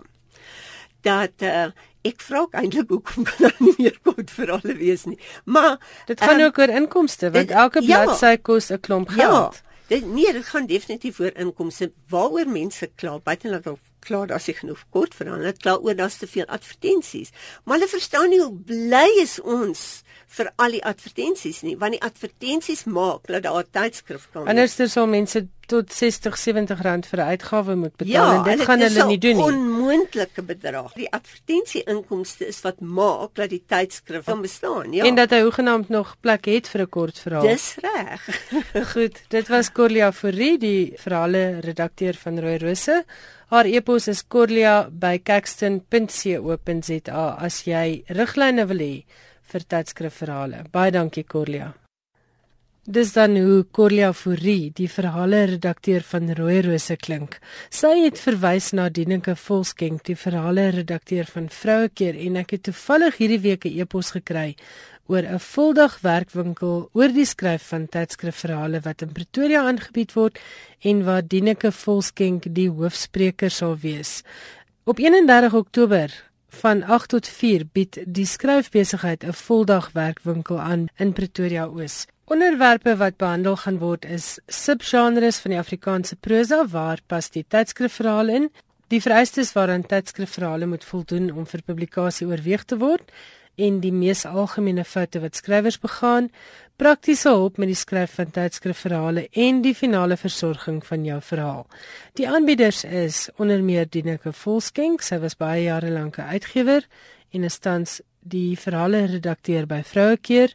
Dat uh, ek vra eintlik hoekom kan daar nie meer kort vir alle wees nie. Maar Dit gaan ehm, ook oor inkomste want dit- elke ja. bladsy kos 'n klomp Ja. geld. Dit nee, dit gaan definitief oor inkomste. Waaroor mense kla, buite dat hulle kla daar's nie genoeg kort vir hulle, kla oor daar's te veel advertensies. Maar hulle verstaan nie hoe bly is ons vir al die advertensies nie, want die advertensies maak dat daar 'n tydskrif kan wees. Anders sal mense tot 60, 70 rand vir 'n uitgawe moet betaal Ja, en dit dit gaan is hulle nie doen nie. Onmoontlike bedrag. Die advertensie-inkomste is wat maak dat die tydskrif kan bestaan, ja. En dat hy hoegenaamd nog plek het vir 'n kort verhaal. dis reg. Goed, dit was Corlia Fourie, die verhale redakteur van Rooi Rose. Haar e-pos is corlia@caxton.co.za as jy riglyne wil hê vir tydskrifverhale. Baie dankie Corlia. Dis dan hoe Corlia Fourie, die verhale redakteur van Rooi Rose klink. Sy het verwys na Dieneke Volskenk, die verhale redakteur van Vrouekeer en ek het toevallig hierdie week 'n e-pos gekry oor 'n voldag werkwinkel oor die skryf van tydskrifverhale wat in Pretoria aangebied word en waar Dieneke Volskenk die hoofspreker sal wees. Op 31 Oktober van 8 tot 4 bied die skryfbesigheid 'n voldag werkwinkel aan in Pretoria Oos. Onderwerpe wat behandel gaan word is subgenres van die Afrikaanse prosa waar pas die tydskrifverhale in, die vereistes waaraan tydskrifverhale moet voldoen om vir publikasie oorweeg te word en die mees algemene foute wat skrywers begaan, praktiese hulp met die skryf van tydskrifverhale en die finale versorging van jou verhaal. Die aanbieders is onder meer Dieneke Volskenk, sy was baie jare lank 'n uitgewer en is tans die verhale redakteur by Vrouekeer.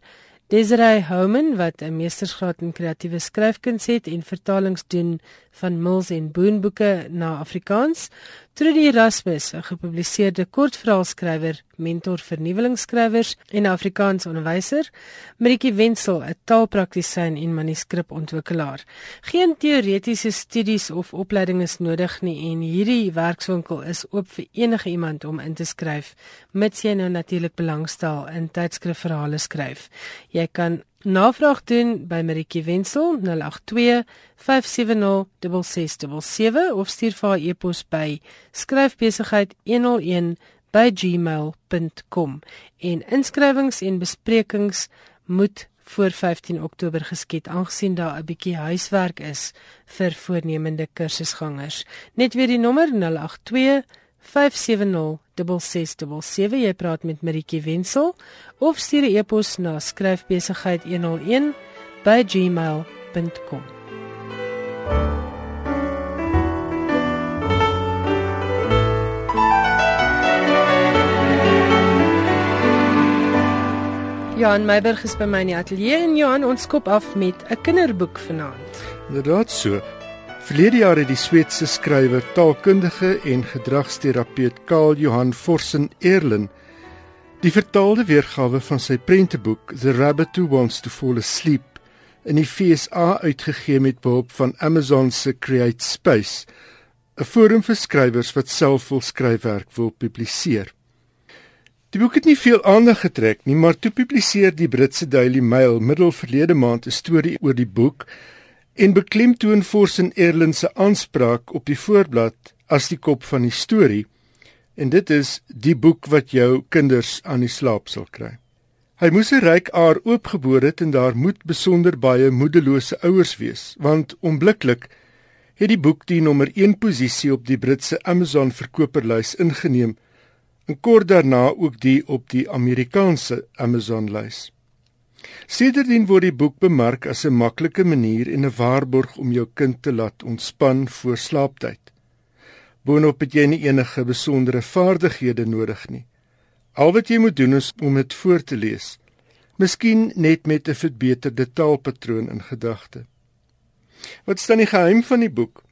Desiree Houman wat 'n meestersgraad in kreatiewe skryfkuns het en vertalings doen van Mills en Boon boeke na Afrikaans. Trudy Erasmus, 'n gepubliseerde kortverhaalskrywer, mentor vir nuwelingskrywers en Afrikaans onderwyser. Maritjie Wenzel, 'n taalpraktisyn en manuskripontwikkelaar. Geen teoretiese studies of opleiding is nodig nie en hierdie werkswinkel is oop vir enige iemand om in te skryf, mits jy nou natuurlik belangstel in tydskrifverhale skryf. Jy kan navraag doen by Maritjie Wenzel 082 570 6677 of stuur vir haar e-pos by skryfbesigheid101 by gmail.com en inskrywings en besprekings moet voor 15 Oktober geskied aangesien daar 'n bietjie huiswerk is vir voornemende kursusgangers. Net weer die nommer 082 5706677. Jy praat met Maritjie Wenzel of stuur 'n e-pos na skryfbesigheid101@gmail.com. Johan Meiberg is by my in die ateljee en Johan ons skop af met 'n kinderboek vanaand. Inderdaad so. Verlede jaar het die Sweedse skrywer, taalkundige en gedragsterapeut Karl Johan Forsen Erlen die vertaalde weergawe van sy prenteboek The Rabbit Who Wants to Fall Asleep in die FSA uitgegee met behulp van Amazon se Create Space, 'n forum vir skrywers wat self wil skryfwerk wil publiseer. Die boek het nie veel aandag getrek nie, maar toe publiseer die Britse Daily Mail middel verlede maand 'n storie oor die boek en beklemtoon Forsen Erlen se aanspraak op die voorblad as die kop van die storie. En dit is die boek wat jou kinders aan die slaap sal kry. Hy moes 'n ryk aar oopgebore het en daar moet besonder baie moedelose ouers wees, want onmiddellik het die boek die nommer 1 posisie op die Britse Amazon verkoperslys ingeneem en kort daarna ook die op die Amerikaanse Amazon lys. Sedertdien word die boek bemark as 'n maklike manier en 'n waarborg om jou kind te laat ontspan voor slaaptyd. Boonop het jy nie enige besondere vaardighede nodig nie. Al wat jy moet doen is om dit voor te lees. Miskien net met 'n verbeterde taalpatroon in gedagte. Wat staan die geheim van die boek?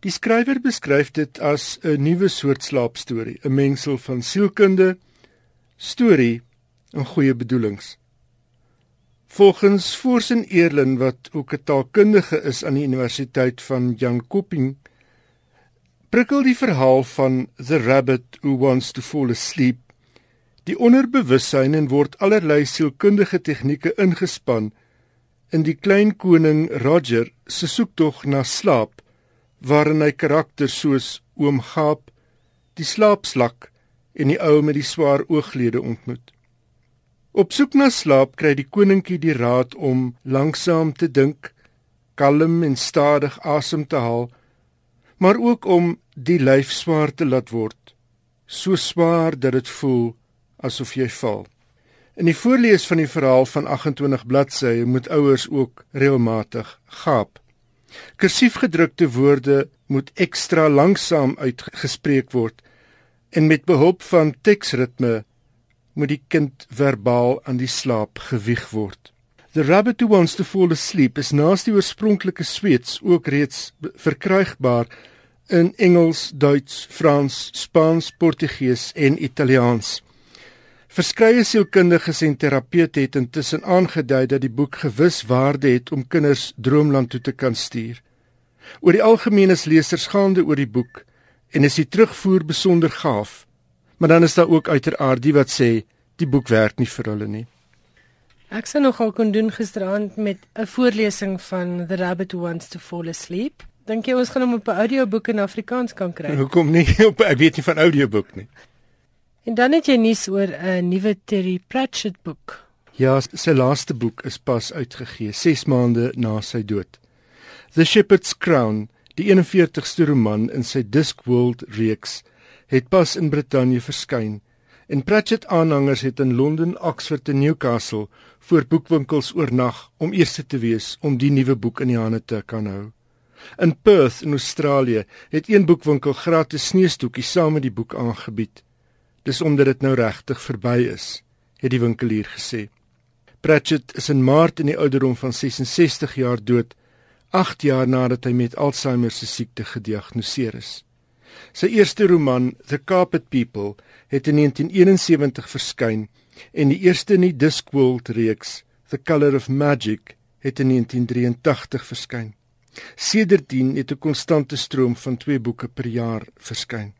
Die skrywer beskryf dit as 'n nuwe soort slaapstorie, 'n mengsel van sielkunde, storie en goeie bedoelings. Volgens Forsen Eerlin wat ook 'n taalkundige is aan die Universiteit van Jönköping, prikkel die verhaal van The Rabbit Who Wants to Fall Asleep die onderbewussyn en word allerlei sielkundige tegnieke ingespan in die klein koning Roger se soektog na slaap waarin hy karakters soos oom Gaap, die slaapslak en die ou met die swaar ooglede ontmoet. Op soek na slaap kry die koninkie die raad om langsaam te dink, kalm en stadig asem te haal, maar ook om die lyf swaar te laat word, so swaar dat dit voel asof jy val. In die voorlees van die verhaal van 28 bladsye moet ouers ook regelmatig gaap. Kursief gedrukte woorde moet ekstra langsaam uitgespreek word en met behulp van teksritme moet die kind verbaal aan die slaap gewieg word. The Rabbit Who Wants to Fall Asleep is naas die oorspronklike Sweeds ook reeds verkrygbaar in Engels, Duits, Frans, Spaans, Portugees en Italiaans. Verskeie sielkundiges en terapeute het intussen aangedui dat die boek gewis waarde het om kinders droomland toe te kan stuur. Oor die algemeen is lesers gaande oor die boek en is die terugvoer besonder gaaf. Maar dan is daar ook uiteraard die wat sê die boek werk nie vir hulle nie. Ek sou nogal kon doen gisteraand met 'n voorlesing van The Rabbit Who Wants to Fall Asleep. Dink jy ons gaan hom op 'n audioboek in Afrikaans kan kry? Hoekom nie op ek weet nie van audioboek nie. En dan het jy nuus oor 'n nuwe Terry Pratchett boek. Ja, sy laaste boek is pas uitgegee 6 maande na sy dood. The Shepherd's Crown, die 41ste roman in sy Discworld reeks, het pas in Brittanje verskyn. En Pratchett aanhangers het in Londen, Oxford en Newcastle voor boekwinkels oornag om eers te wees om die nuwe boek in die hande te kan hou. In Perth in Australië het een boekwinkel gratis sneeustoekies saam met die boek aangebied. Dis omdat dit nou regtig verby is, het die winkelier gesê. Pratchett is in Maart in die ouderdom van 66 jaar dood, 8 jaar nadat hy met Alzheimer se siekte gediagnoseer is. Sy eerste roman, The Carpet People, het in 1971 verskyn en die eerste in die Discworld reeks, The Color of Magic, het in 1983 verskyn. Sedertdien het 'n konstante stroom van 2 boeke per jaar verskyn.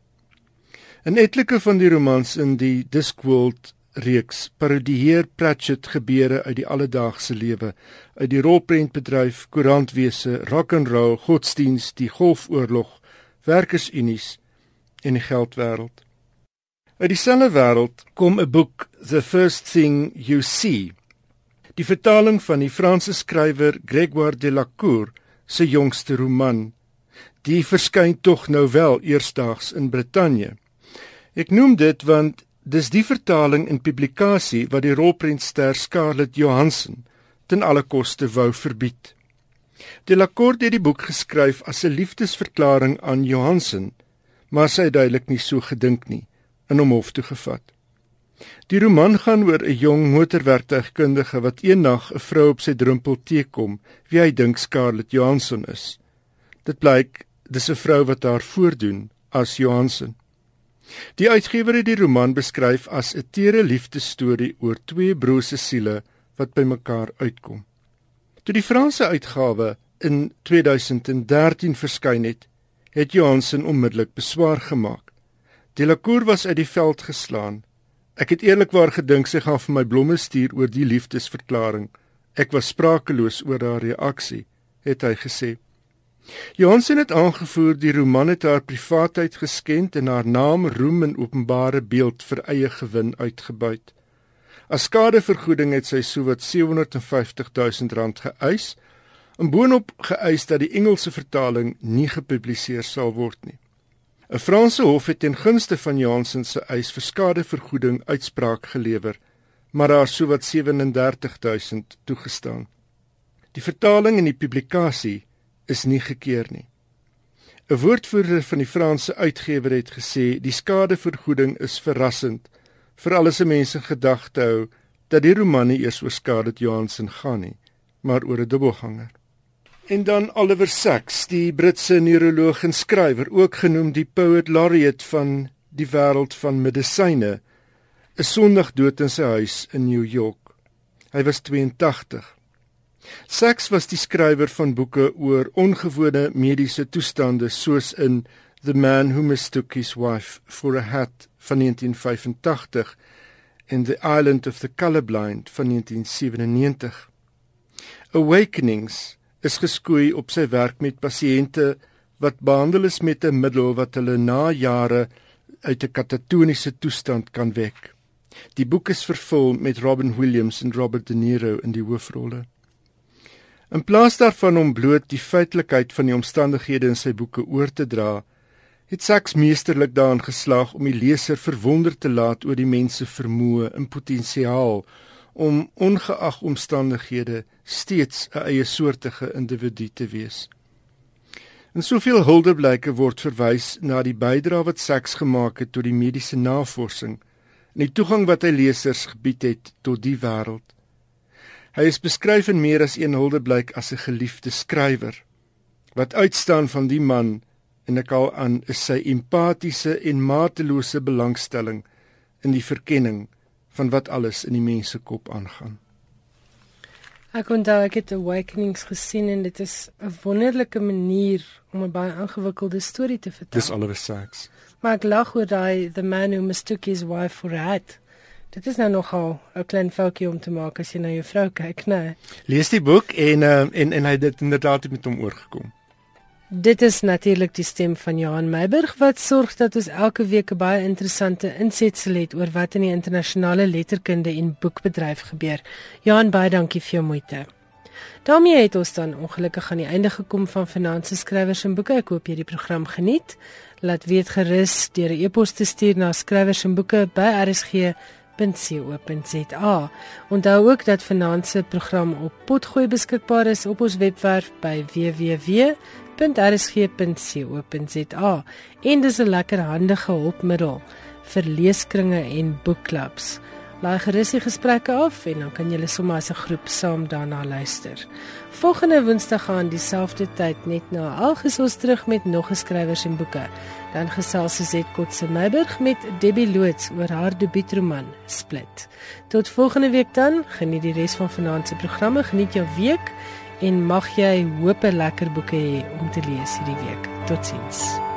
In etlike van die romans in die Discworld reeks parodieer Pratchett gebeure uit die alledaagse lewe, uit die rolprentbedryf, koerantwese, rock and roll, godsdiens, die Golfoorlog, werkersunies en die geldwêreld. Uit dieselfde wêreld kom 'n boek The First Thing You See. Die vertaling van die Franse skrywer Grégoire Delacour se jongste roman Die verskyn tog nou wel eersdaags in Brittanje. Ek noem dit want dis die vertaling en publikasie wat die rolprentster Scarlett Johansson ten alle koste wou verbied. Delacour het die boek geskryf as 'n liefdesverklaring aan Johansson, maar sy het duidelik nie so gedink nie in hom hof toe gevat. Die roman gaan oor 'n jong motorwerktuigkundige wat eendag 'n vrou op sy drempel teekom wie hy dink Scarlett Johansson is. Dit blyk dis 'n vrou wat haar voordoen as Johansson. Die uitgewer het die roman beskryf as 'n tere liefdesstorie oor twee broers se siele wat by mekaar uitkom. Toe die Franse uitgawe in 2013 verskyn het, het Johansson onmiddellik beswaar gemaak. Delacour was uit die veld geslaan. Ek het eerlikwaar gedink sy gaan vir my blomme stuur oor die liefdesverklaring. Ek was sprakeloos oor haar reaksie, het hy gesê. Johansson het aangevoer die roman het haar privaatheid geskend en haar naam, roem en openbare beeld vir eie gewin uitgebuit. As skadevergoeding het sy sowat 750 000 rand geëis en boonop geëis dat die Engelse vertaling nie gepubliseer sal word nie. 'n Franse hof het ten gunste van Johansson se eis vir skadevergoeding uitspraak gelewer, maar daar sowat 37 000 toegestaan. Die vertaling en die publikasie is nie gekeer nie. 'n Woordvoerder van die Franse uitgewer het gesê die skadevergoeding is verrassend vir al se mense gedagte hou dat die roman nie eers oor Scarlett Johansson gaan nie, maar oor 'n dubbelganger. En dan Oliver Sacks, die Britse neuroloog en skrywer, ook genoem die poet laureate van die wêreld van medisyne, is Sondag dood in sy huis in New York. Hy was 82. Sachs was die skrywer van boeke oor ongewone mediese toestande soos in The Man Who Mistook His Wife for a Hat van 1985 en The Island of the Colorblind van 1997. Awakenings is geskoei op sy werk met pasiënte wat behandel is met 'n middel wat hulle na jare uit 'n katatoniese toestand kan wek. Die boek is vervul met Robin Williams en Robert De Niro in die hoofrolle. In plaas daarvan om bloot die feitelikheid van die omstandighede in sy boeke oor te dra, het Sachs meesterlik daarin geslaag om die leser verwonder te laat oor die mens se vermoë en potensiaal om ongeag omstandighede steeds 'n eie soortige individu te wees. En soveel huldeblyke word verwys na die bydrae wat Sachs gemaak het tot die mediese navorsing en die toegang wat hy lesers gebied het tot die wêreld. Hy is beskryf in meer as een huldeblyk as 'n geliefde skrywer. Wat uitstaan van die man en ek al aan is sy empatiese en matelose belangstelling in die verkenning van wat alles in die mens se kop aangaan. Ek onthou ek het Awakenings gesien en dit is 'n wonderlike manier om 'n baie ingewikkelde storie te vertel. Dis alweer seks. Maar ek lag oor daai the man who mistook his wife for a hat. Dit is nou nogal 'n klein foutjie om te maak as jy na jou vrou kyk, né? Nee. Lees die boek en uh, en en hy het dit inderdaad met hom oorgekom. Dit is natuurlik die stem van Johan Meiburg wat sorg dat ons elke week 'n baie interessante insetsel het oor wat in die internasionale letterkunde en boekbedryf gebeur. Johan, baie dankie vir jou moeite. daarmee het ons dan ongelukkig aan die einde gekom van Finansie Skrywers en Boeke. Ek hoop jy het die program geniet. Laat weet gerus deur 'n e-pos te stuur na skrywers en boeke by RSG www.potgooi.co.za. Onthou ook dat Finanse program op Potgooi beskikbaar is op ons webwerf by www.rsg.co.za. En dis 'n lekker handige hulpmiddel vir leeskringe en boekklubs. Laai gerus die gesprekke af en dan kan julle sommer as 'n groep saam daarna luister. Volgende Woensdag gaan dieselfde tyd net na alges ons terug met nog geskrywers en boeke. Dan gesels Suzet Kotse Meiburg met Debbie Loots oor haar debuutroman Split. Tot volgende week dan, geniet die res van vanaand se programme, geniet jou week en mag jy hoop 'n lekker boeke hê om te lees hierdie week. Totsiens.